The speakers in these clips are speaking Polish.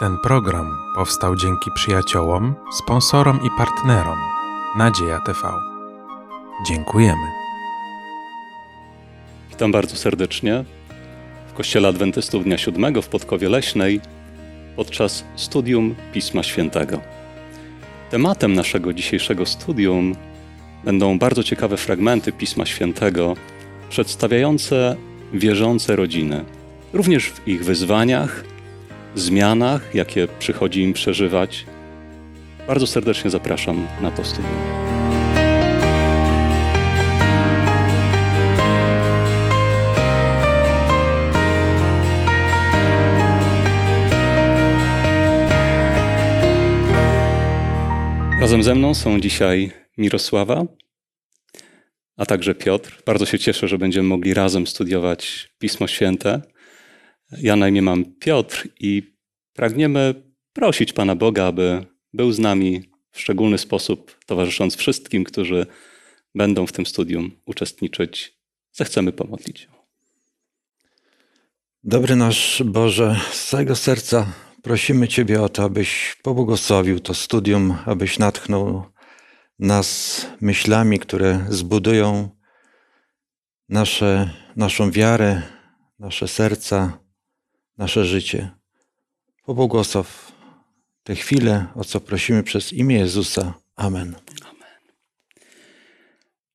Ten program powstał dzięki przyjaciołom, sponsorom i partnerom Nadzieja TV. Dziękujemy. Witam bardzo serdecznie w Kościele Adwentystów Dnia Siódmego w Podkowie Leśnej podczas studium Pisma Świętego. Tematem naszego dzisiejszego studium będą bardzo ciekawe fragmenty Pisma Świętego przedstawiające wierzące rodziny, również w ich wyzwaniach, zmianach, jakie przychodzi im przeżywać. Bardzo serdecznie zapraszam na to studium. Razem ze mną są dzisiaj Mirosława, a także Piotr. Bardzo się cieszę, że będziemy mogli razem studiować Pismo Święte. Ja na imię mam Piotr i pragniemy prosić Pana Boga, aby był z nami w szczególny sposób, towarzysząc wszystkim, którzy będą w tym studium uczestniczyć. Zechcemy pomodlić. Dobry nasz Boże, z całego serca prosimy Ciebie o to, abyś pobłogosławił to studium, abyś natchnął nas myślami, które zbudują nasze, naszą wiarę, nasze serca, nasze życie. Pobłogosław te chwile, o co prosimy przez imię Jezusa. Amen.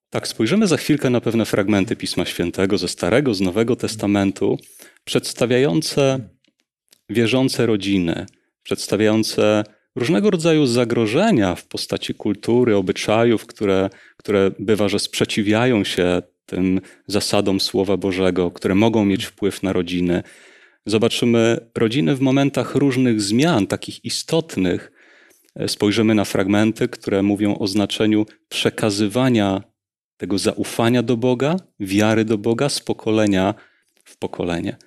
Tak, spojrzymy za chwilkę na pewne fragmenty Pisma Świętego ze Starego, z Nowego Testamentu, przedstawiające wierzące rodziny, przedstawiające różnego rodzaju zagrożenia w postaci kultury, obyczajów, które, które bywa, że sprzeciwiają się tym zasadom Słowa Bożego, które mogą mieć wpływ na rodziny. Zobaczymy rodziny w momentach różnych zmian, takich istotnych. Spojrzymy na fragmenty, które mówią o znaczeniu przekazywania tego zaufania do Boga, wiary do Boga z pokolenia w pokolenie.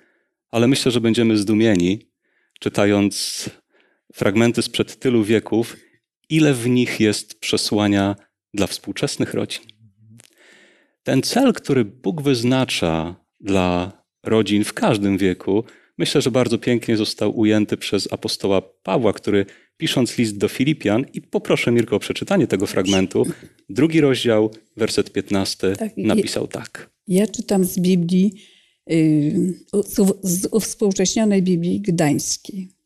Ale myślę, że będziemy zdumieni, czytając fragmenty sprzed tylu wieków, ile w nich jest przesłania dla współczesnych rodzin. Ten cel, który Bóg wyznacza dla rodzin w każdym wieku, myślę, że bardzo pięknie został ujęty przez apostoła Pawła, który pisząc list do Filipian, i poproszę Mirko o przeczytanie tego fragmentu, drugi rozdział, werset 15, tak, napisał tak. Ja czytam z Biblii, yy, z uwspółcześnionej Biblii Gdańskiej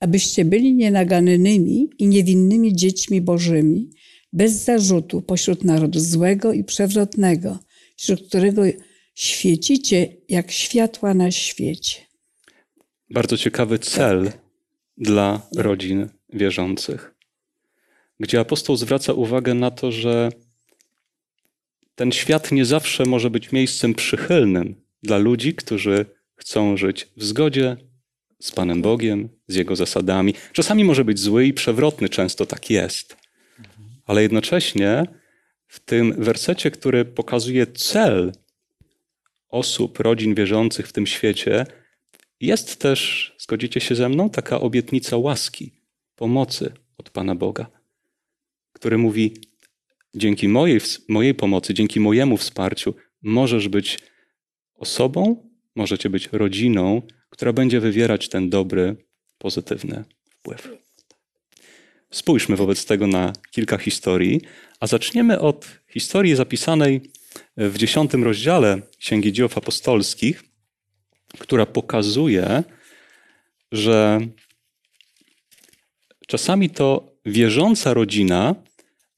abyście byli nienaganymi i niewinnymi dziećmi bożymi, bez zarzutu pośród narodu złego i przewrotnego, wśród którego świecicie jak światła na świecie. Bardzo ciekawy cel tak. dla rodzin wierzących, gdzie apostoł zwraca uwagę na to, że ten świat nie zawsze może być miejscem przychylnym dla ludzi, którzy chcą żyć w zgodzie z Panem Bogiem, z Jego zasadami. Czasami może być zły i przewrotny, często tak jest. Ale jednocześnie w tym wersecie, który pokazuje cel osób, rodzin wierzących w tym świecie, jest też, zgodzicie się ze mną, taka obietnica łaski, pomocy od Pana Boga, który mówi: Dzięki mojej, mojej pomocy, dzięki mojemu wsparciu, możesz być osobą, możecie być rodziną, która będzie wywierać ten dobry, pozytywny wpływ. Spójrzmy wobec tego na kilka historii, a zaczniemy od historii zapisanej w dziesiątym rozdziale Księgi Dzieł Apostolskich, która pokazuje, że czasami to wierząca rodzina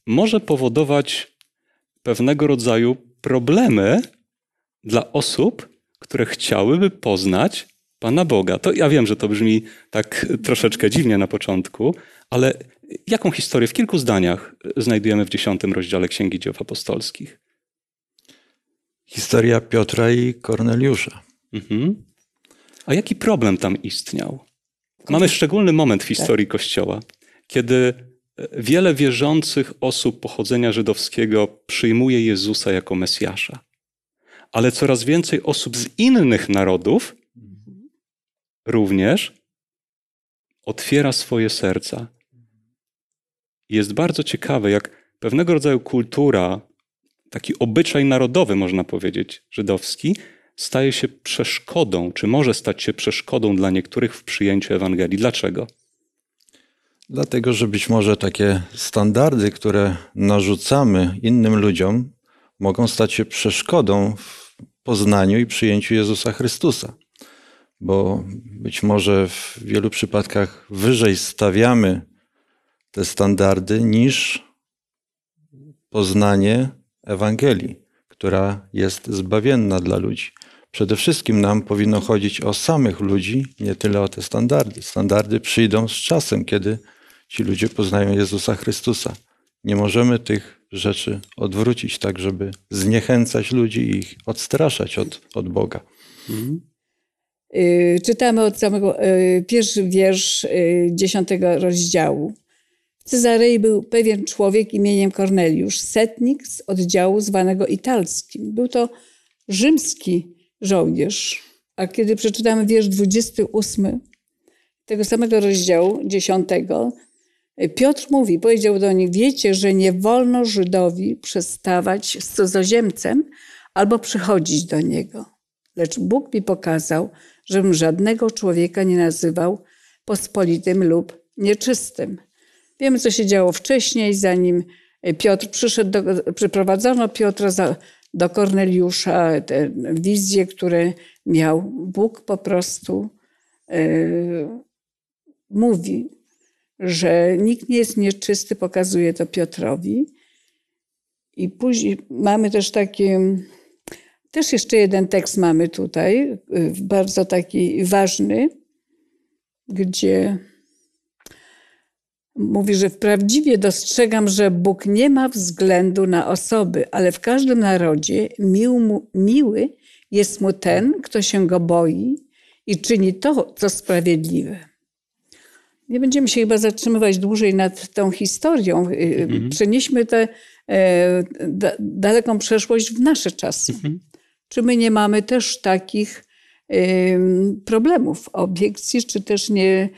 może powodować pewnego rodzaju problemy dla osób, które chciałyby poznać Pana Boga. To ja wiem, że to brzmi tak troszeczkę dziwnie na początku, ale jaką historię w kilku zdaniach znajdujemy w dziesiątym rozdziale Księgi Dzieł Apostolskich? Historia Piotra i Korneliusza. Mhm. A jaki problem tam istniał? Mamy szczególny moment w historii tak. Kościoła, kiedy wiele wierzących osób pochodzenia żydowskiego przyjmuje Jezusa jako Mesjasza. Ale coraz więcej osób z innych narodów również otwiera swoje serca. Jest bardzo ciekawe, jak pewnego rodzaju kultura, taki obyczaj narodowy, można powiedzieć, żydowski, staje się przeszkodą, czy może stać się przeszkodą dla niektórych w przyjęciu Ewangelii. Dlaczego? Dlatego, że być może takie standardy, które narzucamy innym ludziom, mogą stać się przeszkodą w poznaniu i przyjęciu Jezusa Chrystusa. Bo być może w wielu przypadkach wyżej stawiamy te standardy niż poznanie Ewangelii, która jest zbawienna dla ludzi. Przede wszystkim nam powinno chodzić o samych ludzi, nie tyle o te standardy. Standardy przyjdą z czasem, kiedy ci ludzie poznają Jezusa Chrystusa. Nie możemy tych rzeczy odwrócić tak, żeby zniechęcać ludzi i ich odstraszać od, od Boga. Y, Czytamy od samego y, pierwszy wiersz y, dziesiątego rozdziału. W Cezarei był pewien człowiek imieniem Korneliusz, setnik z oddziału zwanego italskim. Był to rzymski żołnierz. A kiedy przeczytamy wiersz 28 tego samego rozdziału, 10, Piotr mówi, powiedział do nich, wiecie, że nie wolno Żydowi przestawać z cudzoziemcem albo przychodzić do niego. Lecz Bóg mi pokazał, żebym żadnego człowieka nie nazywał pospolitym lub nieczystym. Wiemy, co się działo wcześniej, zanim Piotr przyszedł, do, przyprowadzono Piotra za, do Korneliusza, te wizje, które miał. Bóg po prostu yy, mówi, że nikt nie jest nieczysty, pokazuje to Piotrowi. I później mamy też takie, też jeszcze jeden tekst mamy tutaj, y, bardzo taki ważny, gdzie mówi, że wprawdziwie dostrzegam, że Bóg nie ma względu na osoby, ale w każdym narodzie mił mu, miły jest mu ten, kto się go boi i czyni to, co sprawiedliwe. Nie będziemy się chyba zatrzymywać dłużej nad tą historią. Mhm. Przenieśmy tę e, da, daleką przeszłość w nasze czasy. Mhm. Czy my nie mamy też takich problemów, obiekcji, czy też nie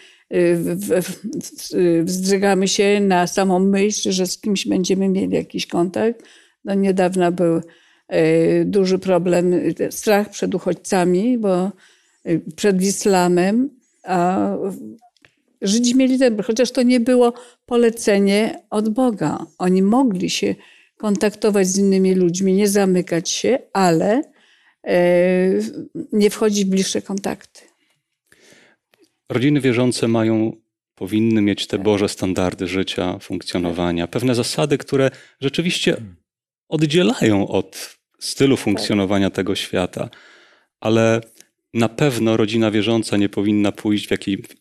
wzdrygamy się na samą myśl, że z kimś będziemy mieli jakiś kontakt. No niedawno był duży problem, strach przed uchodźcami, bo przed islamem, a Żydzi mieli ten, chociaż to nie było polecenie od Boga. Oni mogli się kontaktować z innymi ludźmi, nie zamykać się, ale nie wchodzić w bliższe kontakty. Rodziny wierzące mają, powinny mieć te Boże standardy życia, funkcjonowania, pewne zasady, które rzeczywiście oddzielają od stylu funkcjonowania tego świata, ale na pewno rodzina wierząca nie powinna pójść w,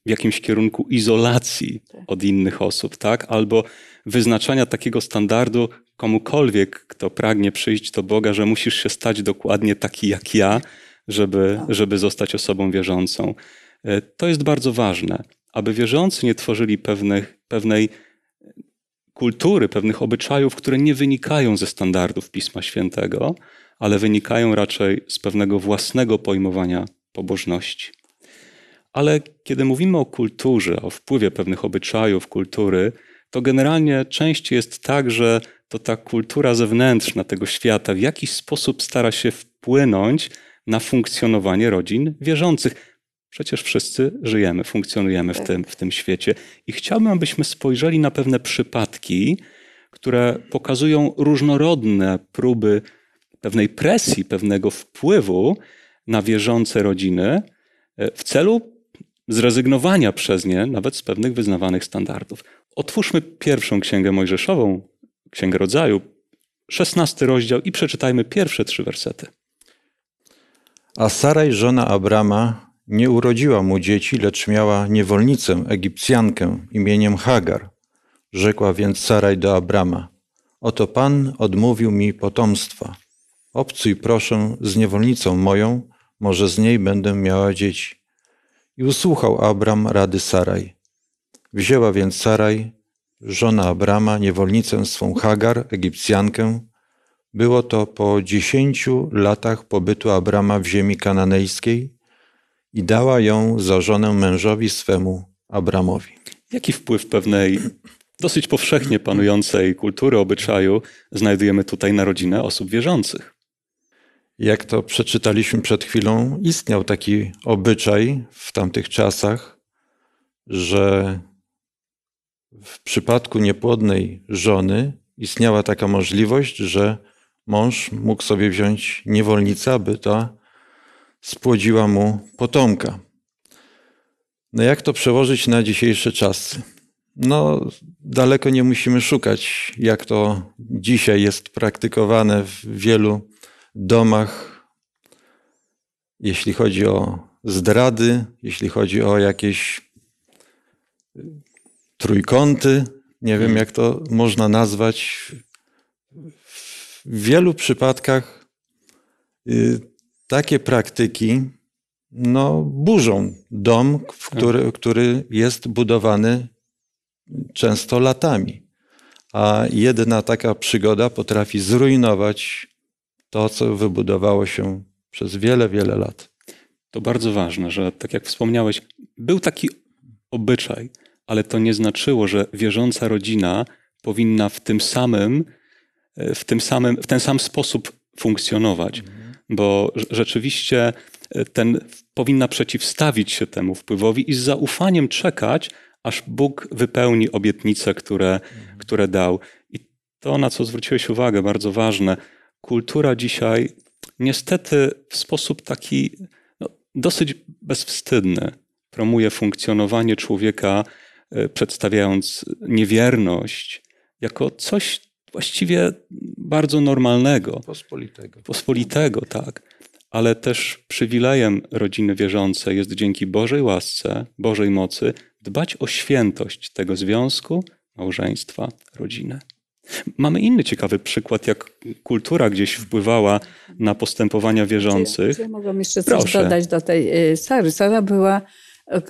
w jakimś kierunku izolacji od innych osób, tak? Albo wyznaczania takiego standardu komukolwiek, kto pragnie przyjść do Boga, że musisz się stać dokładnie taki jak ja, żeby, żeby zostać osobą wierzącą. E, to jest bardzo ważne, aby wierzący nie tworzyli pewnych, pewnej kultury, pewnych obyczajów, które nie wynikają ze standardów Pisma Świętego, ale wynikają raczej z pewnego własnego pojmowania pobożności. Ale kiedy mówimy o kulturze, o wpływie pewnych obyczajów, kultury, to generalnie częściej jest tak, że to ta kultura zewnętrzna tego świata w jakiś sposób stara się wpłynąć na funkcjonowanie rodzin wierzących. Przecież wszyscy żyjemy, funkcjonujemy w Tak. tym, w tym świecie. I chciałbym, abyśmy spojrzeli na pewne przypadki, które pokazują różnorodne próby pewnej presji, pewnego wpływu na wierzące rodziny e, w celu zrezygnowania przez nie nawet z pewnych wyznawanych standardów. Otwórzmy pierwszą księgę Mojżeszową, Księgę Rodzaju, szesnasty rozdział i przeczytajmy pierwsze trzy wersety. A Saraj, żona Abrama, nie urodziła mu dzieci, lecz miała niewolnicę, Egipcjankę imieniem Hagar. Rzekła więc Saraj do Abrama: Oto Pan odmówił mi potomstwa. Obcuj proszę z niewolnicą moją, może z niej będę miała dzieci. I usłuchał Abram rady Saraj. Wzięła więc Saraj, żona Abrama, niewolnicę swą Hagar, Egipcjankę. Było to po dziesięciu latach pobytu Abrama w ziemi kananejskiej i dała ją za żonę mężowi swemu Abramowi. Jaki wpływ pewnej dosyć powszechnie panującej kultury, obyczaju znajdujemy tutaj na rodzinę osób wierzących? Jak to przeczytaliśmy przed chwilą, istniał taki obyczaj w tamtych czasach, że w przypadku niepłodnej żony istniała taka możliwość, że mąż mógł sobie wziąć niewolnicę, aby ta spłodziła mu potomka. No jak to przełożyć na dzisiejsze czasy? No, daleko nie musimy szukać, jak to dzisiaj jest praktykowane w wielu domach, jeśli chodzi o zdrady, jeśli chodzi o jakieś trójkąty, nie wiem jak to można nazwać. W wielu przypadkach y, takie praktyki no, burzą dom, który, który jest budowany często latami. A jedna taka przygoda potrafi zrujnować to, co wybudowało się przez wiele, wiele lat. To bardzo ważne, że tak jak wspomniałeś, był taki obyczaj, ale to nie znaczyło, że wierząca rodzina powinna w tym samym, w, tym samym, w ten sam sposób funkcjonować, bo rzeczywiście ten powinna przeciwstawić się temu wpływowi i z zaufaniem czekać, aż Bóg wypełni obietnice, które, które dał. I to, na co zwróciłeś uwagę, bardzo ważne. Kultura dzisiaj niestety w sposób taki no, dosyć bezwstydny promuje funkcjonowanie człowieka, e, przedstawiając niewierność jako coś właściwie bardzo normalnego. Pospolitego. Pospolitego, tak. Ale też przywilejem rodziny wierzącej jest dzięki Bożej łasce, Bożej mocy dbać o świętość tego związku, małżeństwa, rodziny. Mamy inny ciekawy przykład, jak kultura gdzieś wpływała na postępowania wierzących. Ja mogłam jeszcze coś Proszę. dodać do tej y, Sary. Sara była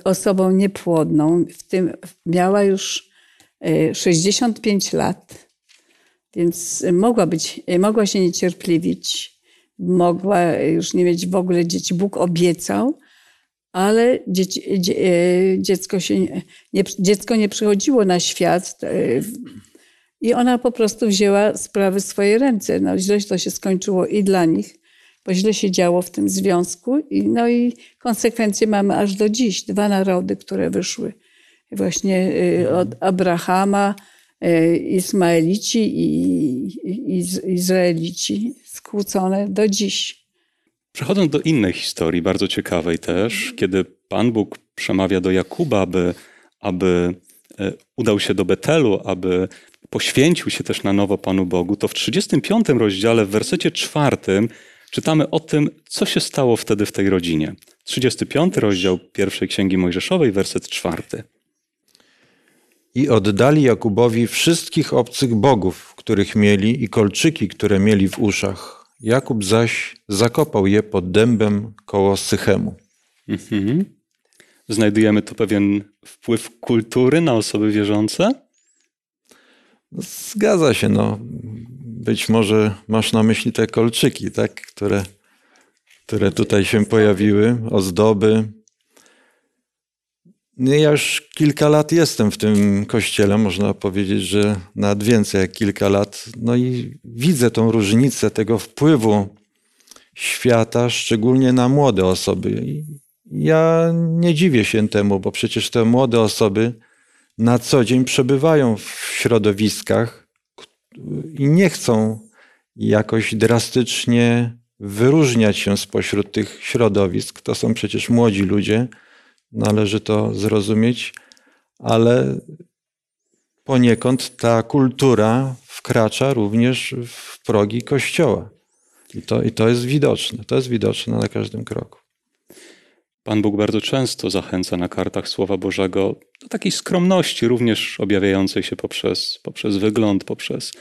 osobą niepłodną, w tym miała już y, 65 lat, więc mogła być, y, mogła się niecierpliwić, mogła już nie mieć w ogóle dzieci. Bóg obiecał, ale dzieci, dzie, y, dziecko, się nie, dziecko nie przychodziło na świat. y, I ona po prostu wzięła sprawy w swoje ręce. No, źle to się skończyło i dla nich, bo źle się działo w tym związku. I, no i konsekwencje mamy aż do dziś. Dwa narody, które wyszły właśnie y, od Abrahama, y, Ismaelici i, i Iz- Izraelici, skłócone do dziś. Przechodząc do innej historii, bardzo ciekawej też, kiedy Pan Bóg przemawia do Jakuba, aby, aby e, udał się do Betelu, aby poświęcił się też na nowo Panu Bogu, to w 35 rozdziale, w wersecie czwartym, czytamy o tym, co się stało wtedy w tej rodzinie. 35 rozdział pierwszej Księgi Mojżeszowej, werset czwarty. I oddali Jakubowi wszystkich obcych bogów, których mieli, i kolczyki, które mieli w uszach. Jakub zaś zakopał je pod dębem koło Sychemu. Mhm. Znajdujemy tu pewien wpływ kultury na osoby wierzące? No, Zgadza się, no. Być może masz na myśli te kolczyki, tak? które, które tutaj się pojawiły, ozdoby. Ja już kilka lat jestem w tym kościele, można powiedzieć, że nawet więcej jak kilka lat. No i widzę tą różnicę tego wpływu świata, szczególnie na młode osoby. I ja nie dziwię się temu, bo przecież te młode osoby na co dzień przebywają w środowiskach i nie chcą jakoś drastycznie wyróżniać się spośród tych środowisk. To są przecież młodzi ludzie, należy to zrozumieć, ale poniekąd ta kultura wkracza również w progi kościoła. I to, I to jest widoczne. To jest widoczne na każdym kroku. Pan Bóg bardzo często zachęca na kartach Słowa Bożego do takiej skromności, również objawiającej się poprzez, poprzez wygląd, poprzez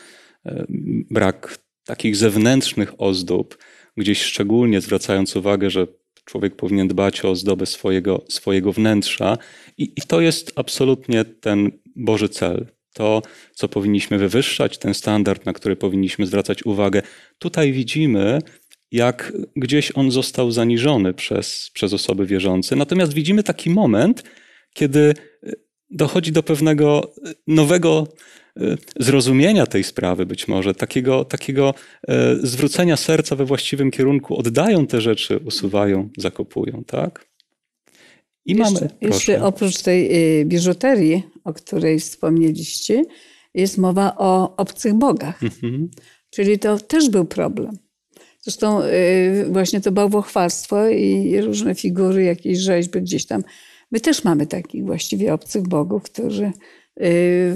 e, brak takich zewnętrznych ozdób, gdzieś szczególnie zwracając uwagę, że człowiek powinien dbać o ozdobę swojego, swojego wnętrza. I, I to jest absolutnie ten Boży cel. To, co powinniśmy wywyższać, ten standard, na który powinniśmy zwracać uwagę. Tutaj widzimy, jak gdzieś on został zaniżony przez, przez osoby wierzące. Natomiast widzimy taki moment, kiedy dochodzi do pewnego nowego e, zrozumienia tej sprawy, być może, takiego, takiego e, zwrócenia serca we właściwym kierunku, oddają te rzeczy, usuwają, zakopują, tak? I mamy. Jeszcze, jeszcze proszę. oprócz tej biżuterii, o której wspomnieliście, jest mowa o obcych bogach. Mhm. Czyli to też był problem. Zresztą właśnie to bałwochwalstwo i różne figury, jakieś rzeźby gdzieś tam. My też mamy takich właściwie obcych bogów, którzy y,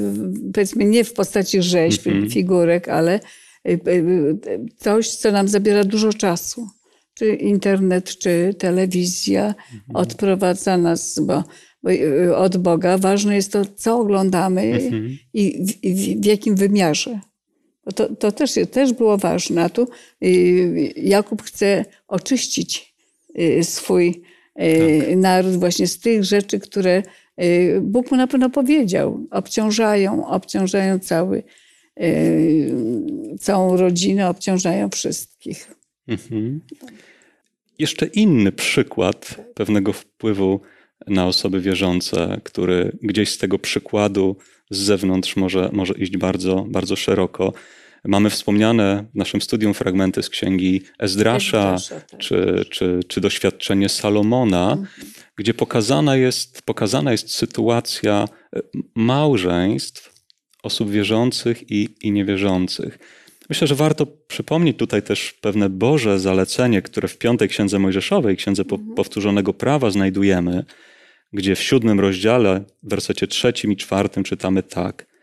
powiedzmy nie w postaci rzeźb, Mhm. figurek, ale y, y, coś, co nam zabiera dużo czasu. Czy internet, czy telewizja odprowadza nas bo, bo, od Boga. Ważne jest to, co oglądamy Mhm. i w, i w jakim wymiarze. To, to też, też było ważne. A tu Jakub chce oczyścić swój y, naród właśnie z tych rzeczy, które y, Bóg mu na pewno powiedział. Obciążają, obciążają cały, y, całą rodzinę, obciążają wszystkich. Mhm. Jeszcze inny przykład pewnego wpływu na osoby wierzące, który gdzieś z tego przykładu z zewnątrz może, może iść bardzo, bardzo szeroko. Mamy wspomniane w naszym studium fragmenty z księgi Ezdrasza, Ezdrasza, tak. czy, czy, czy doświadczenie Salomona, gdzie pokazana jest, pokazana jest sytuacja e, małżeństw osób wierzących i, i niewierzących. Myślę, że warto przypomnieć tutaj też pewne Boże zalecenie, które w piątej księdze Mojżeszowej, księdze po, powtórzonego prawa znajdujemy, gdzie w siódmym rozdziale, w wersecie trzecim i czwartym czytamy tak.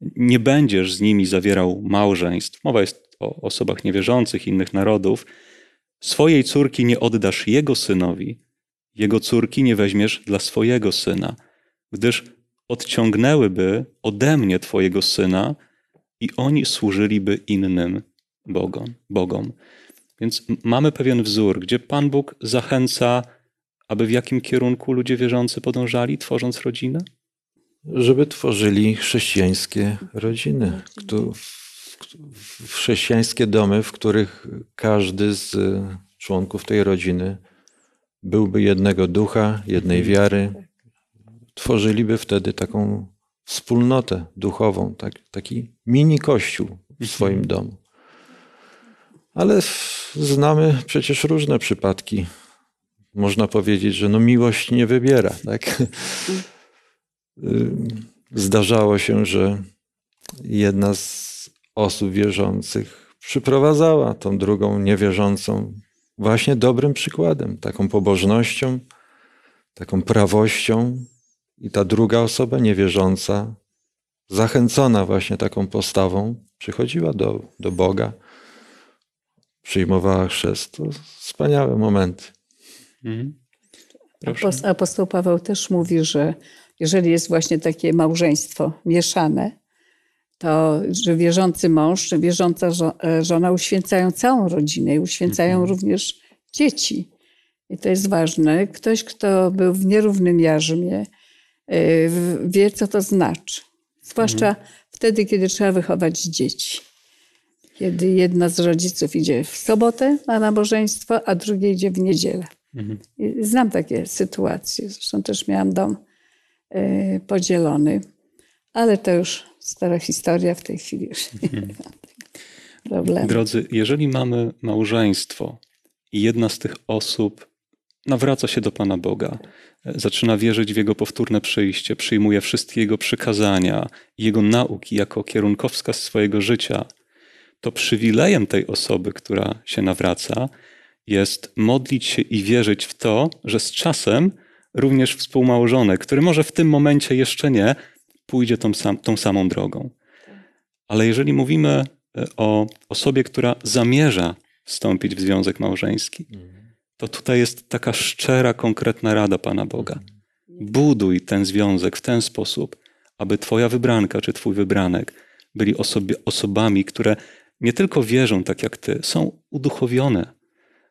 Nie będziesz z nimi zawierał małżeństw. Mowa jest o osobach niewierzących innych narodów. Swojej córki nie oddasz jego synowi, jego córki nie weźmiesz dla swojego syna, gdyż odciągnęłyby ode mnie twojego syna i oni służyliby innym bogom. bogom. Więc mamy pewien wzór, gdzie Pan Bóg zachęca, aby w jakim kierunku ludzie wierzący podążali, tworząc rodzinę? Żeby tworzyli chrześcijańskie rodziny, chrześcijańskie domy, w których każdy z e, członków tej rodziny byłby jednego ducha, jednej wiary. Tworzyliby wtedy taką wspólnotę duchową, tak, taki mini kościół w swoim domu. Ale znamy przecież różne przypadki. Można powiedzieć, że no miłość nie wybiera, tak? Y, Zdarzało się, że jedna z osób wierzących przyprowadzała tą drugą niewierzącą właśnie dobrym przykładem, taką pobożnością, taką prawością, i ta druga osoba niewierząca, zachęcona właśnie taką postawą, przychodziła do, do Boga, przyjmowała chrzest. To wspaniałe momenty. Mhm. Proszę. Apostoł Paweł też mówi, że jeżeli jest właśnie takie małżeństwo mieszane, to że wierzący mąż, czy wierząca e, żona uświęcają całą rodzinę i uświęcają również dzieci. I to jest ważne. Ktoś, kto był w nierównym jarzmie, e, wie, co to znaczy. Zwłaszcza wtedy, kiedy trzeba wychować dzieci. Kiedy jedna z rodziców idzie w sobotę na nabożeństwo, a drugie idzie w niedzielę. Mhm. Znam takie sytuacje. Zresztą też miałam dom podzielony, ale to już stara historia w tej chwili. Już nie ma problemu. Drodzy, jeżeli mamy małżeństwo i jedna z tych osób nawraca się do Pana Boga, e, zaczyna wierzyć w Jego powtórne przyjście, przyjmuje wszystkie Jego przykazania Jego nauki jako kierunkowskaz swojego życia, to przywilejem tej osoby, która się nawraca, jest modlić się i wierzyć w to, że z czasem również współmałżonek, który może w tym momencie jeszcze nie, pójdzie tą, sam, tą samą drogą. Ale jeżeli mówimy e, o osobie, która zamierza wstąpić w związek małżeński, to tutaj jest taka szczera, konkretna rada Pana Boga. Buduj ten związek w ten sposób, aby Twoja wybranka czy Twój wybranek byli osobie, osobami, które nie tylko wierzą tak jak Ty, są uduchowione.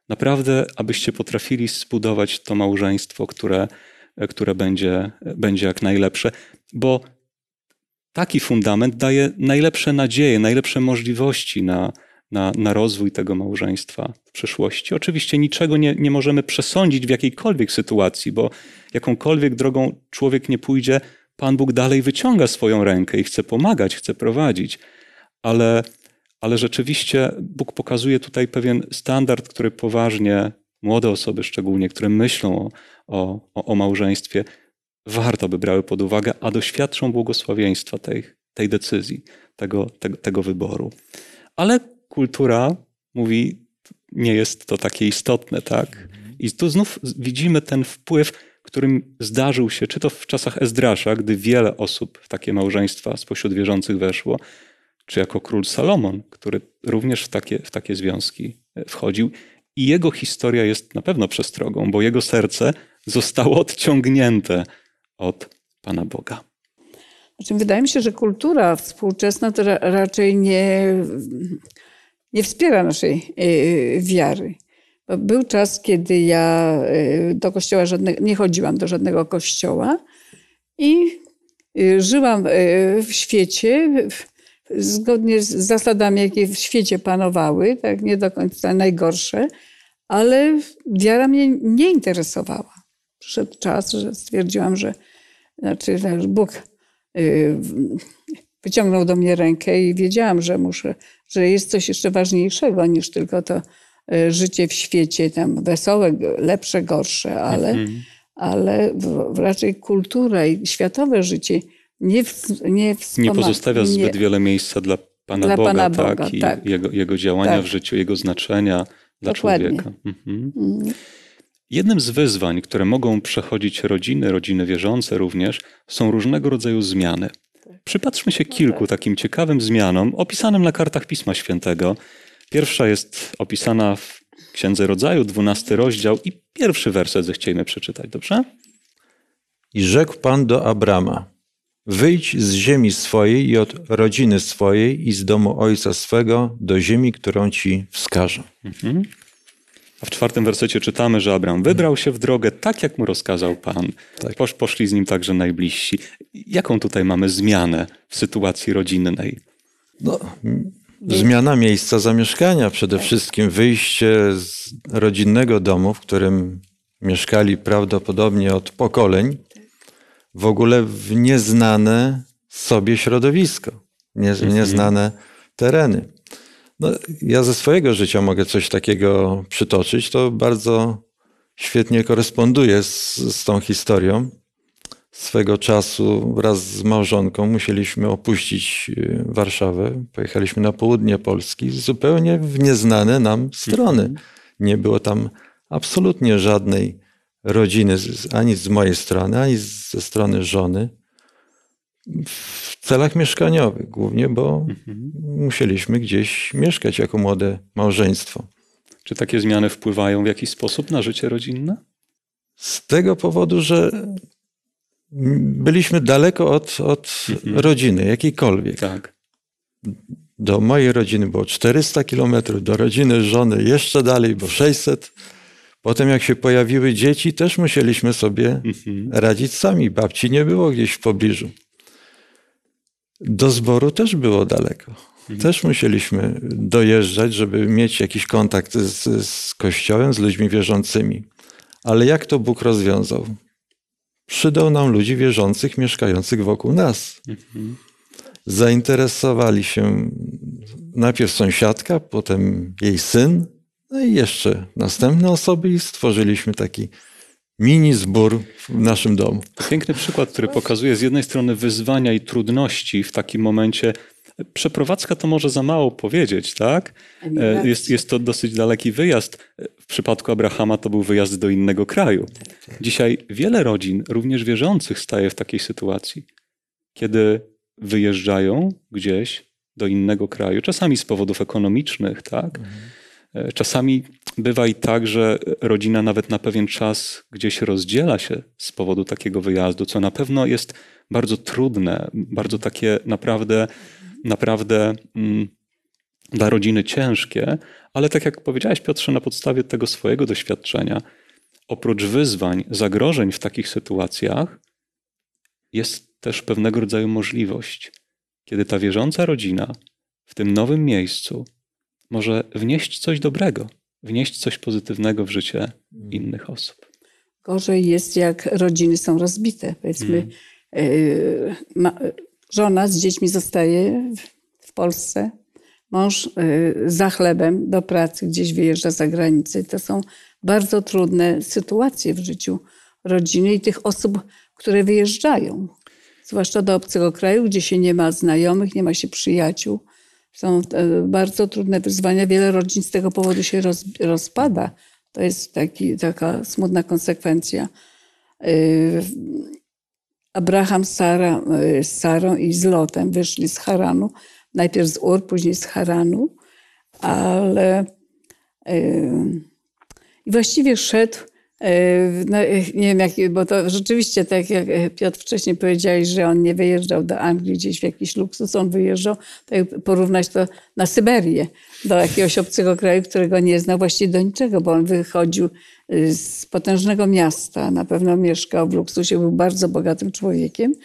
Naprawdę, abyście potrafili zbudować to małżeństwo, które, które będzie, będzie jak najlepsze, bo taki fundament daje najlepsze nadzieje, najlepsze możliwości na, na, na rozwój tego małżeństwa w przyszłości. Oczywiście niczego nie, nie możemy przesądzić w jakiejkolwiek sytuacji, bo jakąkolwiek drogą człowiek nie pójdzie, Pan Bóg dalej wyciąga swoją rękę i chce pomagać, chce prowadzić. Ale, ale rzeczywiście Bóg pokazuje tutaj pewien standard, który poważnie młode osoby szczególnie, które myślą o, o, o, małżeństwie, warto by brały pod uwagę, a doświadczą błogosławieństwa tej, tej decyzji, tego, tego, tego wyboru. Ale kultura mówi, nie jest to takie istotne, tak? I tu znów widzimy ten wpływ, którym zdarzył się, czy to w czasach Ezdrasza, gdy wiele osób w takie małżeństwa spośród wierzących weszło, czy jako król Salomon, który również w takie, w takie związki e, wchodził. I jego historia jest na pewno przestrogą, bo jego serce zostało odciągnięte od Pana Boga. Znaczy, wydaje mi się, że kultura współczesna to ra raczej nie, nie wspiera naszej y, wiary. Był czas, kiedy ja y, do kościoła żadnego, nie chodziłam do żadnego kościoła i żyłam w świecie zgodnie z zasadami, jakie w świecie panowały, tak nie do końca najgorsze, ale wiara mnie nie interesowała. Przyszedł czas, że stwierdziłam, że znaczy, Bóg wyciągnął do mnie rękę i wiedziałam, że muszę, że jest coś jeszcze ważniejszego niż tylko to e, życie w świecie, tam wesołe, lepsze, gorsze, ale, mhm. ale raczej kultura i światowe życie nie, nie Nie pozostawia zbyt nie, wiele miejsca dla Pana dla Boga, Pana tak? Boga, I tak. Jego, jego działania tak. w życiu, Jego znaczenia dla Dokładnie. człowieka. Mhm. Mhm. Jednym z wyzwań, które mogą przechodzić rodziny, rodziny wierzące również, są różnego rodzaju zmiany. Przypatrzmy się kilku takim ciekawym zmianom opisanym na kartach Pisma Świętego. Pierwsza jest opisana w Księdze Rodzaju, dwunasty rozdział i pierwszy werset zechciejmy przeczytać, dobrze? I rzekł Pan do Abrama, wyjdź z ziemi swojej i od rodziny swojej i z domu ojca swego do ziemi, którą ci wskażę. Mhm. A w czwartym wersecie czytamy, że Abraham wybrał się w drogę tak, jak mu rozkazał Pan. Tak. Posz, poszli z nim także najbliżsi. Jaką tutaj mamy zmianę w sytuacji rodzinnej? No, zmiana miejsca zamieszkania. Przede wszystkim wyjście z rodzinnego domu, w którym mieszkali prawdopodobnie od pokoleń, w ogóle w nieznane sobie środowisko, nie, mhm. nieznane tereny. No, ja ze swojego życia mogę coś takiego przytoczyć. To bardzo świetnie koresponduje z, z tą historią. Swego czasu wraz z małżonką musieliśmy opuścić y, Warszawę. Pojechaliśmy na południe Polski, zupełnie w nieznane nam strony. Mhm. Nie było tam absolutnie żadnej rodziny, ani z mojej strony, ani ze strony żony w celach mieszkaniowych głównie, bo mhm. musieliśmy gdzieś mieszkać jako młode małżeństwo. Czy takie zmiany wpływają w jakiś sposób na życie rodzinne? Z tego powodu, że byliśmy daleko od, od mhm. rodziny, jakiejkolwiek. Tak. Do mojej rodziny było 400 kilometrów, do rodziny żony jeszcze dalej, bo 600. Potem jak się pojawiły dzieci, też musieliśmy sobie mhm. radzić sami. Babci nie było gdzieś w pobliżu. Do zboru też było daleko. Mhm. Też musieliśmy dojeżdżać, żeby mieć jakiś kontakt z, z Kościołem, z ludźmi wierzącymi. Ale jak to Bóg rozwiązał? Przydał nam ludzi wierzących, mieszkających wokół nas. Mhm. Zainteresowali się najpierw sąsiadka, potem jej syn, no i jeszcze następne osoby, i stworzyliśmy taki mini zbór w naszym domu. Piękny przykład, który pokazuje z jednej strony wyzwania i trudności w takim momencie. Przeprowadzka to może za mało powiedzieć, tak? E, jest, jest to dosyć daleki wyjazd. W przypadku Abrahama to był wyjazd do innego kraju. Dzisiaj wiele rodzin, również wierzących, staje w takiej sytuacji, kiedy wyjeżdżają gdzieś do innego kraju, czasami z powodów ekonomicznych, tak? Mhm E, czasami bywa i tak, że rodzina nawet na pewien czas gdzieś rozdziela się z powodu takiego wyjazdu, co na pewno jest bardzo trudne, bardzo takie naprawdę, naprawdę mm, dla rodziny ciężkie, ale tak jak powiedziałeś, Piotrze, na podstawie tego swojego doświadczenia, oprócz wyzwań, zagrożeń w takich sytuacjach, jest też pewnego rodzaju możliwość, kiedy ta wierząca rodzina w tym nowym miejscu może wnieść coś dobrego, wnieść coś pozytywnego w życie innych osób. Gorzej jest, jak rodziny są rozbite. Powiedzmy, mm. ma, żona z dziećmi zostaje w Polsce, mąż y, za chlebem do pracy gdzieś wyjeżdża za granicę. To są bardzo trudne sytuacje w życiu rodziny i tych osób, które wyjeżdżają. Zwłaszcza do obcego kraju, gdzie się nie ma znajomych, nie ma się przyjaciół. Są e, bardzo trudne wyzwania. Wiele rodzin z tego powodu się roz, rozpada. To jest taki, taka smutna konsekwencja. E, Abraham Sara, e, z Sarą i z Lotem wyszli z Haranu. Najpierw z Ur, później z Haranu. Ale i właściwie szedł no, nie wiem, jak, bo to rzeczywiście, tak jak Piotr wcześniej powiedziałeś, że on nie wyjeżdżał do Anglii gdzieś w jakiś luksus, on wyjeżdżał, tak porównać to na Syberię, do jakiegoś obcego kraju, którego nie znał właściwie do niczego, bo on wychodził z potężnego miasta, na pewno mieszkał w luksusie, był bardzo bogatym człowiekiem,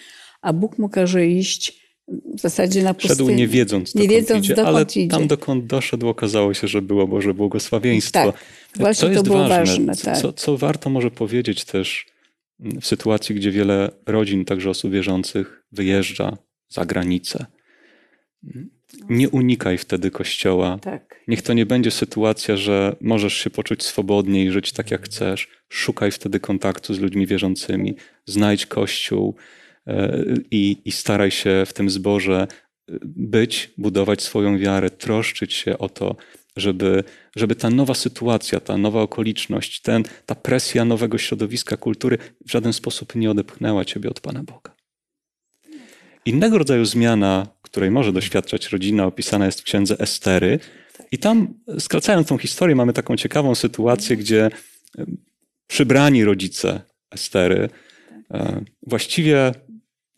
a Bóg mu każe iść w zasadzie na pustynię. Szedł nie wiedząc, dokąd nie wiedząc, idzie, dokąd ale idzie. tam dokąd doszedł okazało się, że było Boże błogosławieństwo. Tak, właśnie to to było ważne. ważne, tak. co, co warto może powiedzieć też w sytuacji, gdzie wiele rodzin, także osób wierzących, wyjeżdża za granicę. Nie unikaj wtedy kościoła. Tak. Niech to nie będzie sytuacja, że możesz się poczuć swobodnie i żyć tak, jak chcesz. Szukaj wtedy kontaktu z ludźmi wierzącymi. Znajdź kościół e, i, i staraj się w tym zborze e, być, budować swoją wiarę, troszczyć się o to, żeby, żeby ta nowa sytuacja, ta nowa okoliczność, ten, ta presja nowego środowiska kultury w żaden sposób nie odepchnęła ciebie od Pana Boga. Innego rodzaju zmiana, której może doświadczać rodzina, opisana jest w księdze Estery. I tam, skracając tą historię, mamy taką ciekawą sytuację, gdzie przybrani rodzice Estery e, właściwie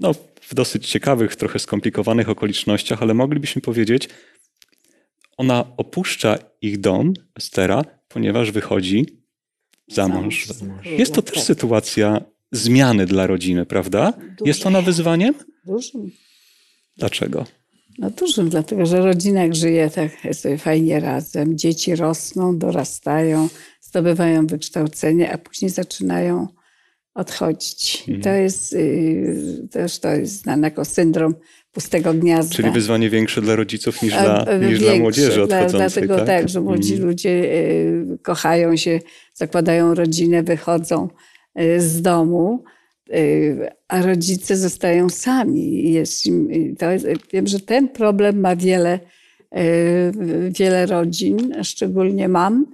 no, w dosyć ciekawych, trochę skomplikowanych okolicznościach, ale moglibyśmy powiedzieć, ona opuszcza ich dom, Estera, ponieważ wychodzi za mąż. Jest to też sytuacja zmiany dla rodziny, prawda? Jest ona wyzwaniem? Dużym. Dlaczego? No dużym, dlatego że rodzina jak żyje tak sobie fajnie razem, dzieci rosną, dorastają, zdobywają wykształcenie, a później zaczynają odchodzić. I to jest y, też to jest znane jako syndrom pustego gniazda. Czyli wyzwanie większe dla rodziców niż, A, dla, e, niż dla młodzieży dla- odchodzącej. Dlatego tak, tak, że młodzi Mhm. ludzie y, kochają się, zakładają rodzinę, wychodzą y, z domu, y, a rodzice zostają sami. To jest, wiem, że ten problem ma wiele, wiele rodzin, szczególnie mam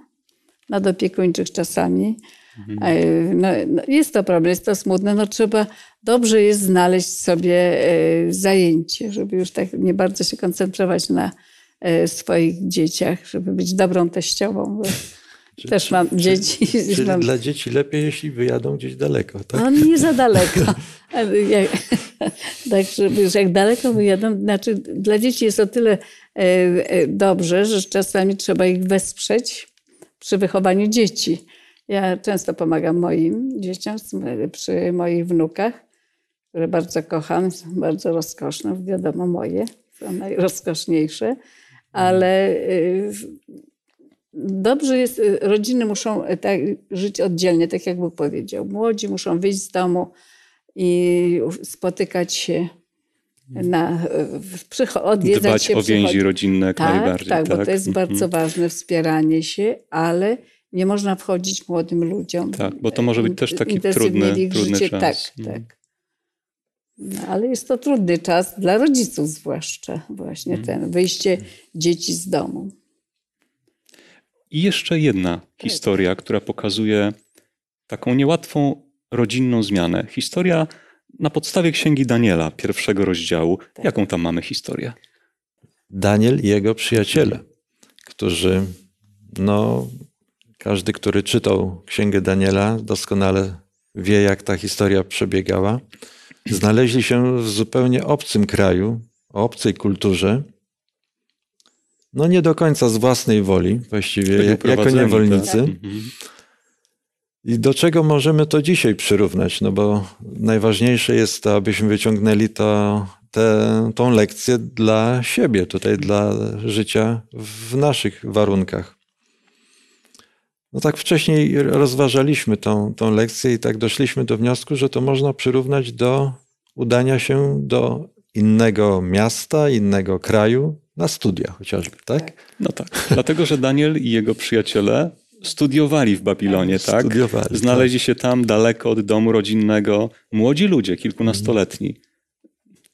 nadopiekuńczych czasami. Mhm. Y, No, no jest to problem, jest to smutne. No trzeba, dobrze jest znaleźć sobie y, zajęcie, żeby już tak nie bardzo się koncentrować na y, swoich dzieciach, żeby być dobrą teściową. Też mam dzieci. Czyli mam, dla dzieci lepiej, jeśli wyjadą gdzieś daleko, tak? no nie za daleko. Tak, żeby już jak daleko wyjadą, znaczy dla dzieci jest o tyle e, e, dobrze, że czasami trzeba ich wesprzeć przy wychowaniu dzieci. Ja często pomagam moim dzieciom przy moich wnukach, które bardzo kocham, są bardzo rozkoszne, wiadomo moje, są najrozkoszniejsze, ale y, dobrze jest, y, rodziny muszą y, tak, żyć oddzielnie, tak jak Bóg powiedział. Młodzi muszą wyjść z domu i spotykać się na, w- przycho- odwiedzać Dbać się, o więzi rodzinne jak Tak, najbardziej. tak, bo to jest Mhm. bardzo ważne, wspieranie się, ale nie można wchodzić młodym ludziom. Tak, bo to może być też taki trudny- trudny życie. czas. Tak, Mhm. tak. No, ale jest to trudny czas dla rodziców zwłaszcza właśnie Mhm. ten, wyjście dzieci z domu. I jeszcze jedna historia, która pokazuje taką niełatwą rodzinną zmianę. Historia na podstawie księgi Daniela, pierwszego rozdziału. Tak. Jaką tam mamy historię? Daniel i jego przyjaciele, którzy, no, każdy, który czytał księgę Daniela, doskonale wie, jak ta historia przebiegała. Znaleźli się w zupełnie obcym kraju, o obcej kulturze. No, nie do końca z własnej woli, właściwie jak, jako niewolnicy. tak? Mhm. I do czego możemy to dzisiaj przyrównać? No bo najważniejsze jest to, abyśmy wyciągnęli to, tę tą lekcję dla siebie, tutaj dla życia w naszych warunkach. No tak wcześniej rozważaliśmy tą, tą lekcję i tak doszliśmy do wniosku, że to można przyrównać do udania się do innego miasta, innego kraju na studia chociażby, tak? No tak. Dlatego, że Daniel i jego przyjaciele studiowali w Babilonie, tak? Studiowali, tak. Znaleźli się tam daleko od domu rodzinnego. Młodzi ludzie, kilkunastoletni.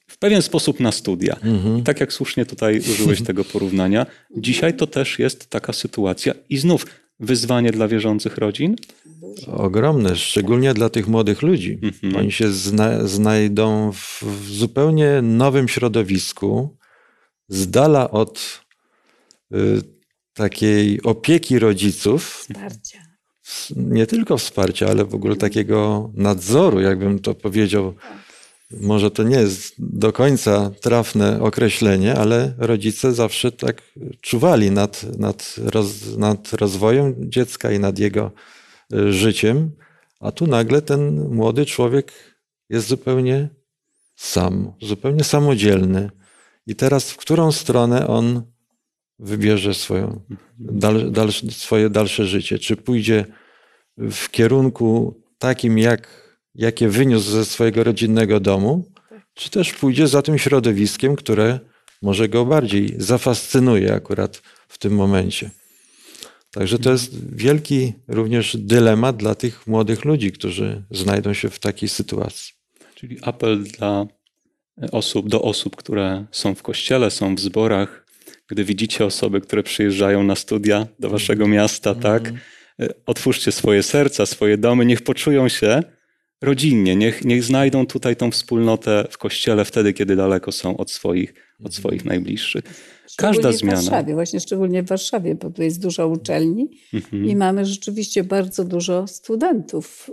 W pewien sposób na studia. Mhm. I tak jak słusznie tutaj użyłeś tego porównania, dzisiaj to też jest taka sytuacja. I znów wyzwanie dla wierzących rodzin. Ogromne, szczególnie dla tych młodych ludzi. Mhm. Oni się zna, znajdą w, w zupełnie nowym środowisku, z dala od y, takiej opieki rodziców, Wsparcia. nie tylko wsparcia, ale w ogóle takiego nadzoru, jakbym to powiedział. Może to nie jest do trafne określenie, ale rodzice zawsze tak czuwali nad, nad, roz, nad rozwojem dziecka i nad jego y, życiem, a tu nagle ten młody człowiek jest zupełnie sam, zupełnie samodzielny. I teraz w którą stronę on wybierze swoją, dal, swoje dalsze życie? Czy pójdzie w kierunku takim, jak, jakie wyniósł ze swojego rodzinnego domu, czy też pójdzie za tym środowiskiem, które może go bardziej zafascynuje akurat w tym momencie. Także to jest wielki również dylemat dla tych młodych ludzi, którzy znajdą się w takiej sytuacji. Czyli apel dla osób, do osób, które są w kościele, są w zborach. Gdy widzicie osoby, które przyjeżdżają na studia do waszego miasta, tak? E, Otwórzcie swoje serca, swoje domy, niech poczują się rodzinnie, niech, niech znajdą tutaj tą wspólnotę w kościele wtedy, kiedy daleko są od swoich, od swoich najbliższych. Każda zmiana. W Warszawie, właśnie szczególnie w Warszawie, bo tu jest dużo uczelni Mhm. i mamy rzeczywiście bardzo dużo studentów.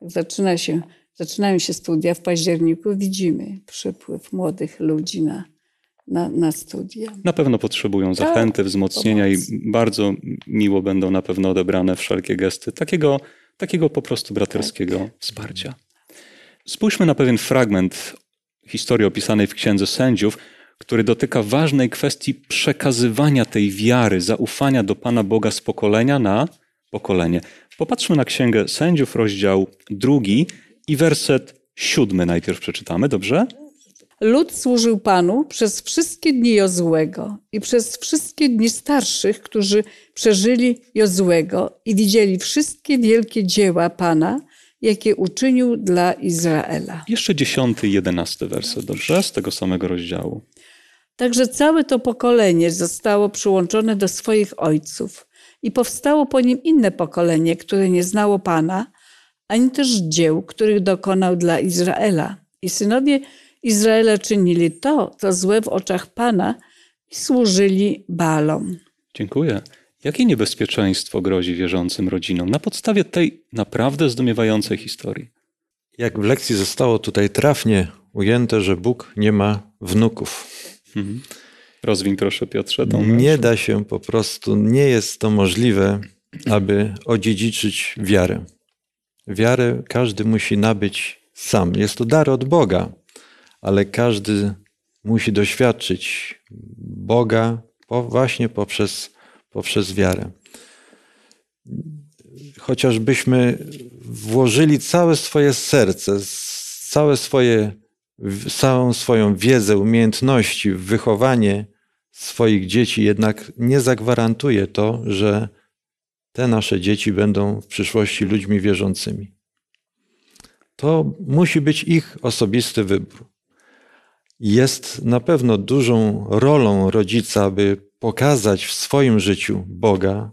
Zaczyna się, zaczynają się studia w październiku, widzimy przypływ młodych ludzi na, na, na studia. Na pewno potrzebują zachęty, wzmocnienia i pomocy. bardzo miło będą na pewno odebrane wszelkie gesty takiego, takiego po prostu braterskiego wsparcia. Spójrzmy na pewien fragment historii opisanej w Księdze Sędziów, który dotyka ważnej kwestii przekazywania tej wiary, zaufania do Pana Boga z pokolenia na pokolenie. Popatrzmy na Księgę Sędziów, rozdział drugi i werset siódmy najpierw przeczytamy, dobrze? Lud służył Panu przez wszystkie dni Jozłego i przez wszystkie dni starszych, którzy przeżyli Jozłego i widzieli wszystkie wielkie dzieła Pana, jakie uczynił dla Izraela. Jeszcze dziesiąty i jedenasty werset, dobrze? Z tego samego rozdziału. Także całe to pokolenie zostało przyłączone do swoich ojców i powstało po nim inne pokolenie, które nie znało Pana, ani też dzieł, których dokonał dla Izraela. I synowie Izraela czynili to, co złe w oczach Pana i służyli Balom. Dziękuję. Jakie niebezpieczeństwo grozi wierzącym rodzinom na podstawie tej naprawdę zdumiewającej historii? Jak w lekcji zostało tutaj trafnie ujęte, że Bóg nie ma wnuków. Mhm. Rozwiń proszę Piotrze tą Nie da się po prostu, nie jest to możliwe, aby odziedziczyć wiarę. Wiarę każdy musi nabyć sam. Jest to dar od Boga, ale każdy musi doświadczyć Boga właśnie poprzez, poprzez wiarę. Chociażbyśmy włożyli całe swoje serce, całe swoje, całą swoją wiedzę, umiejętności w wychowanie swoich dzieci, jednak nie zagwarantuje to, że te nasze dzieci będą w przyszłości ludźmi wierzącymi. To musi być ich osobisty wybór. Jest na pewno dużą rolą rodzica, aby pokazać w swoim życiu Boga,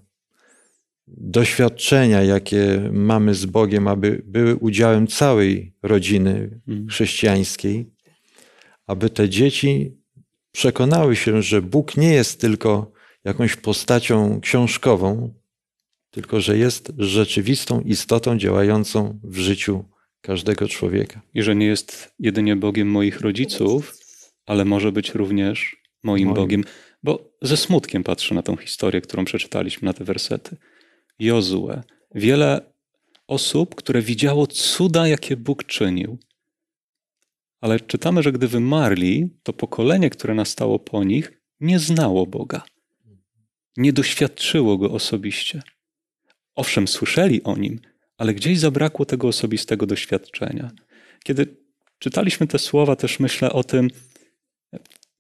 doświadczenia, jakie mamy z Bogiem, aby były udziałem całej rodziny chrześcijańskiej, aby te dzieci przekonały się, że Bóg nie jest tylko jakąś postacią książkową, tylko że jest rzeczywistą istotą działającą w życiu każdego człowieka. I że nie jest jedynie Bogiem moich rodziców, ale może być również moim, Moim. Bogiem. Bo ze smutkiem patrzę na tą historię, którą przeczytaliśmy, na te wersety. Jozue. Wiele osób, które widziało cuda, jakie Bóg czynił. Ale czytamy, że gdy wymarli, to pokolenie, które nastało po nich, nie znało Boga. Nie doświadczyło go osobiście. Owszem, słyszeli o nim, ale gdzieś zabrakło tego osobistego doświadczenia. Kiedy czytaliśmy te słowa, też myślę o tym,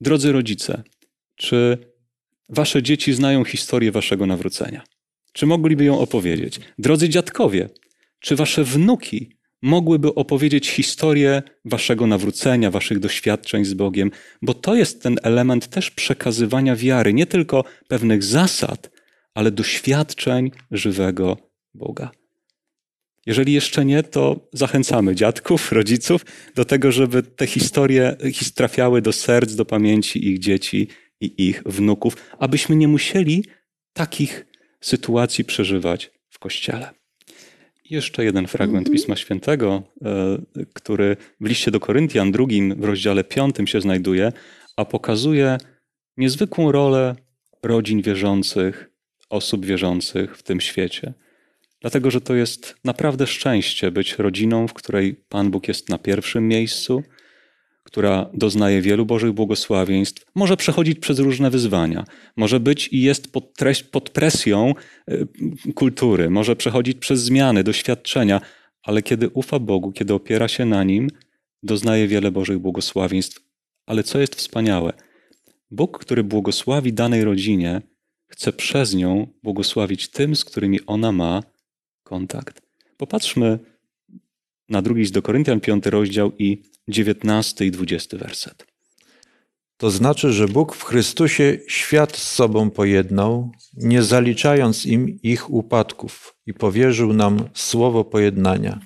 drodzy rodzice, czy wasze dzieci znają historię waszego nawrócenia? czy mogliby ją opowiedzieć? Drodzy dziadkowie, czy wasze wnuki mogłyby opowiedzieć historię waszego nawrócenia, waszych doświadczeń z Bogiem? Bo to jest ten element też przekazywania wiary, nie tylko pewnych zasad, ale doświadczeń żywego Boga. Jeżeli jeszcze nie, to zachęcamy dziadków, rodziców do tego, żeby te historie trafiały do serc, do pamięci ich dzieci i ich wnuków, abyśmy nie musieli takich sytuacji przeżywać w kościele. Jeszcze jeden fragment Pisma Świętego, e, który w liście do Koryntian, drugim w rozdziale piątym się znajduje, a pokazuje niezwykłą rolę rodzin wierzących, osób wierzących w tym świecie. Dlatego, że to jest naprawdę szczęście być rodziną, w której Pan Bóg jest na pierwszym miejscu, która doznaje wielu Bożych błogosławieństw, może przechodzić przez różne wyzwania, może być i jest pod, treść, pod presją y, kultury, może przechodzić przez zmiany, doświadczenia, ale kiedy ufa Bogu, kiedy opiera się na Nim, doznaje wiele Bożych błogosławieństw. Ale co jest wspaniałe? Bóg, który błogosławi danej rodzinie, chce przez nią błogosławić tym, z którymi ona ma kontakt. Popatrzmy na drugi z do Koryntian, rozdział i dziewiętnasty i dwudziesty werset. To znaczy, że Bóg w Chrystusie świat z sobą pojednał, nie zaliczając im ich upadków i powierzył nam słowo pojednania.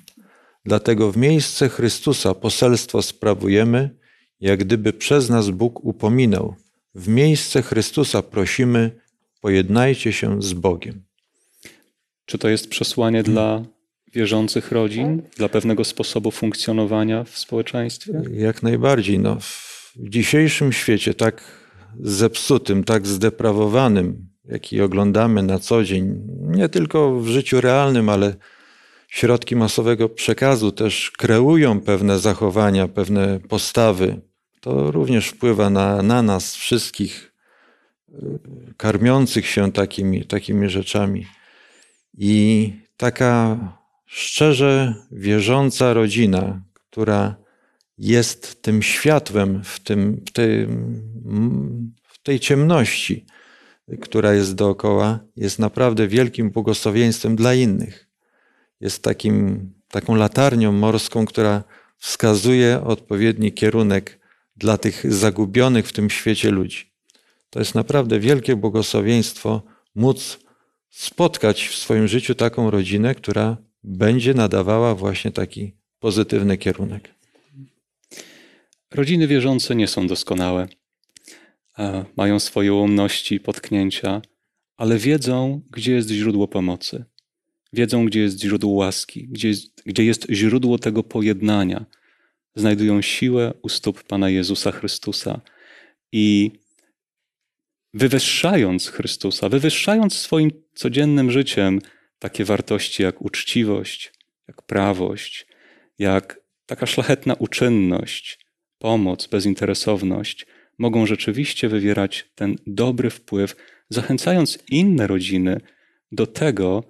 Dlatego w miejsce Chrystusa poselstwo sprawujemy, jak gdyby przez nas Bóg upominał. W miejsce Chrystusa prosimy, pojednajcie się z Bogiem. Czy to jest przesłanie dla wierzących rodzin, dla pewnego sposobu funkcjonowania w społeczeństwie? Jak najbardziej. No, w dzisiejszym świecie tak zepsutym, tak zdeprawowanym, jaki oglądamy na co dzień, nie tylko w życiu realnym, ale środki masowego przekazu też kreują pewne zachowania, pewne postawy. To również wpływa na, na nas wszystkich, y, karmiących się takimi, takimi rzeczami. I taka szczerze wierząca rodzina, która jest tym światłem w, tym, w, tym, w tej ciemności, która jest dookoła, jest naprawdę wielkim błogosławieństwem dla innych. Jest takim, taką latarnią morską, która wskazuje odpowiedni kierunek dla tych zagubionych w tym świecie ludzi. To jest naprawdę wielkie błogosławieństwo móc spotkać w swoim życiu taką rodzinę, która będzie nadawała właśnie taki pozytywny kierunek. Rodziny wierzące nie są doskonałe. Mają swoje ułomności, potknięcia, ale wiedzą, gdzie jest źródło pomocy. Wiedzą, gdzie jest źródło łaski, gdzie jest, gdzie jest źródło tego pojednania. Znajdują siłę u stóp Pana Jezusa Chrystusa i wywyższając Chrystusa, wywyższając swoim codziennym życiem takie wartości jak uczciwość, jak prawość, jak taka szlachetna uczynność, pomoc, bezinteresowność, mogą rzeczywiście wywierać ten dobry wpływ, zachęcając inne rodziny do tego,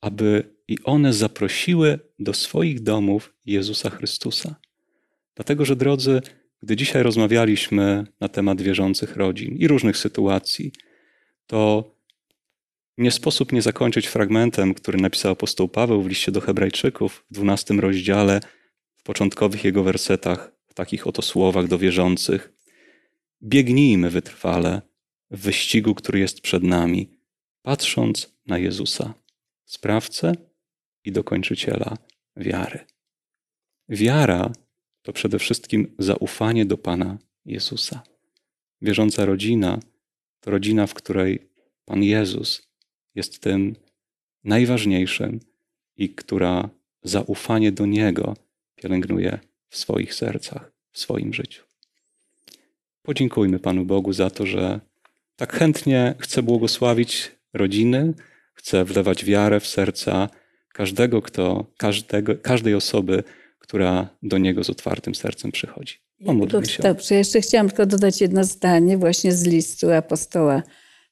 aby i one zaprosiły do swoich domów Jezusa Chrystusa. Dlatego, że drodzy, gdy dzisiaj rozmawialiśmy na temat wierzących rodzin i różnych sytuacji, to nie sposób nie zakończyć fragmentem, który napisał apostoł Paweł w liście do Hebrajczyków w 12 rozdziale, w początkowych jego wersetach, w takich oto słowach do wierzących. Biegnijmy wytrwale w wyścigu, który jest przed nami, patrząc na Jezusa, sprawcę i dokończyciela wiary. Wiara to przede wszystkim zaufanie do Pana Jezusa. Wierząca rodzina to rodzina, w której Pan Jezus jest tym najważniejszym i która zaufanie do Niego pielęgnuje w swoich sercach, w swoim życiu. Podziękujmy Panu Bogu za to, że tak chętnie chce błogosławić rodziny, chce wlewać wiarę w serca każdego, kto, każdego, każdej osoby, która do Niego z otwartym sercem przychodzi. Pomódlmy się. Dobrze, jeszcze chciałam tylko dodać jedno zdanie właśnie z listu apostoła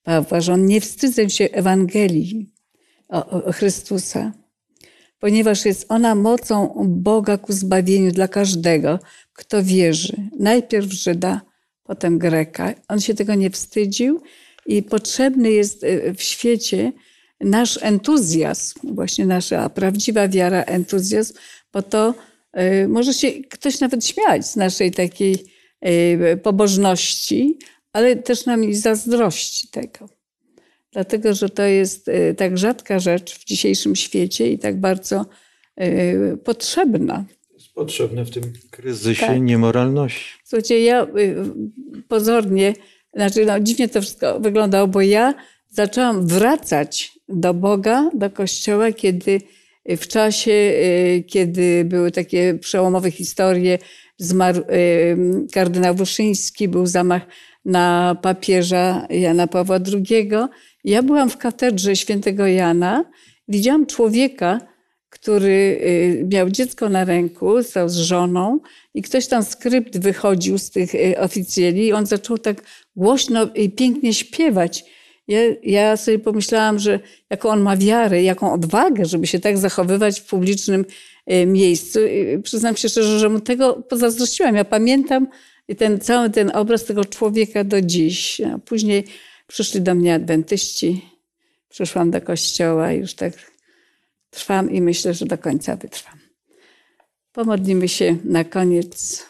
Pawła, że on nie wstydzę się Ewangelii o, o Chrystusa, ponieważ jest ona mocą Boga ku zbawieniu dla każdego, kto wierzy. Najpierw Żyda, potem Greka. On się tego nie wstydził i potrzebny jest e, w świecie nasz entuzjazm, właśnie nasza prawdziwa wiara, entuzjazm, bo to może się ktoś nawet śmiać z naszej takiej y, pobożności, ale też nam i zazdrości tego. Dlatego, że to jest y, tak rzadka rzecz w dzisiejszym świecie i tak bardzo potrzebna. Jest potrzebne w tym kryzysie Tak. niemoralności. Słuchajcie, ja y, pozornie, znaczy no, dziwnie to wszystko wyglądało, bo ja zaczęłam wracać do Boga, do Kościoła, kiedy w czasie, y, kiedy były takie przełomowe historie, zmarł y, kardynał Wyszyński, był zamach na papieża Jana Pawła II. Ja byłam w katedrze świętego Jana, widziałam człowieka, który y, miał dziecko na ręku, stał z żoną i ktoś tam skrypt wychodził z tych oficjeli i on zaczął tak głośno i pięknie śpiewać. Ja, ja sobie pomyślałam, że jaką on ma wiarę, jaką odwagę, żeby się tak zachowywać w publicznym y, miejscu. I Przyznam się szczerze, że mu tego pozazdrościłam. Ja pamiętam ten cały ten obraz tego człowieka do dziś. A później przyszli do mnie adwentyści, przyszłam do kościoła i już tak trwam i myślę, że do końca wytrwam. Pomodlimy się na koniec.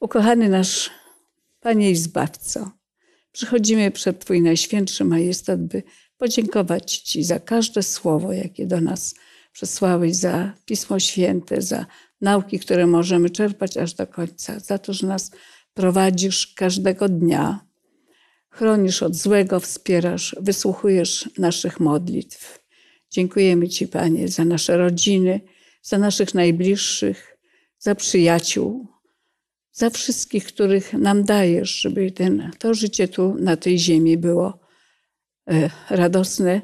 Ukochany nasz Panie i Zbawco, przychodzimy przed Twój Najświętszy Majestat, by podziękować Ci za każde słowo, jakie do nas przesłałeś, za Pismo Święte, za nauki, które możemy czerpać aż do końca, za to, że nas prowadzisz każdego dnia, chronisz od złego, wspierasz, wysłuchujesz naszych modlitw. Dziękujemy Ci, Panie, za nasze rodziny, za naszych najbliższych, za przyjaciół, za wszystkich, których nam dajesz, żeby ten, to życie tu na tej ziemi było e, radosne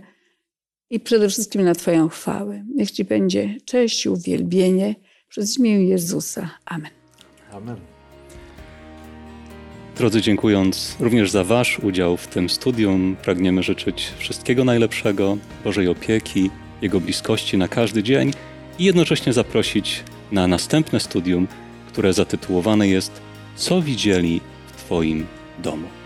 i przede wszystkim na Twoją chwałę. Niech Ci będzie cześć i uwielbienie przez imię Jezusa. Amen. Amen. Drodzy, dziękując również za Wasz udział w tym studium, pragniemy życzyć wszystkiego najlepszego, Bożej opieki, Jego bliskości na każdy dzień i jednocześnie zaprosić na następne studium, które zatytułowane jest Co widzieli w Twoim domu.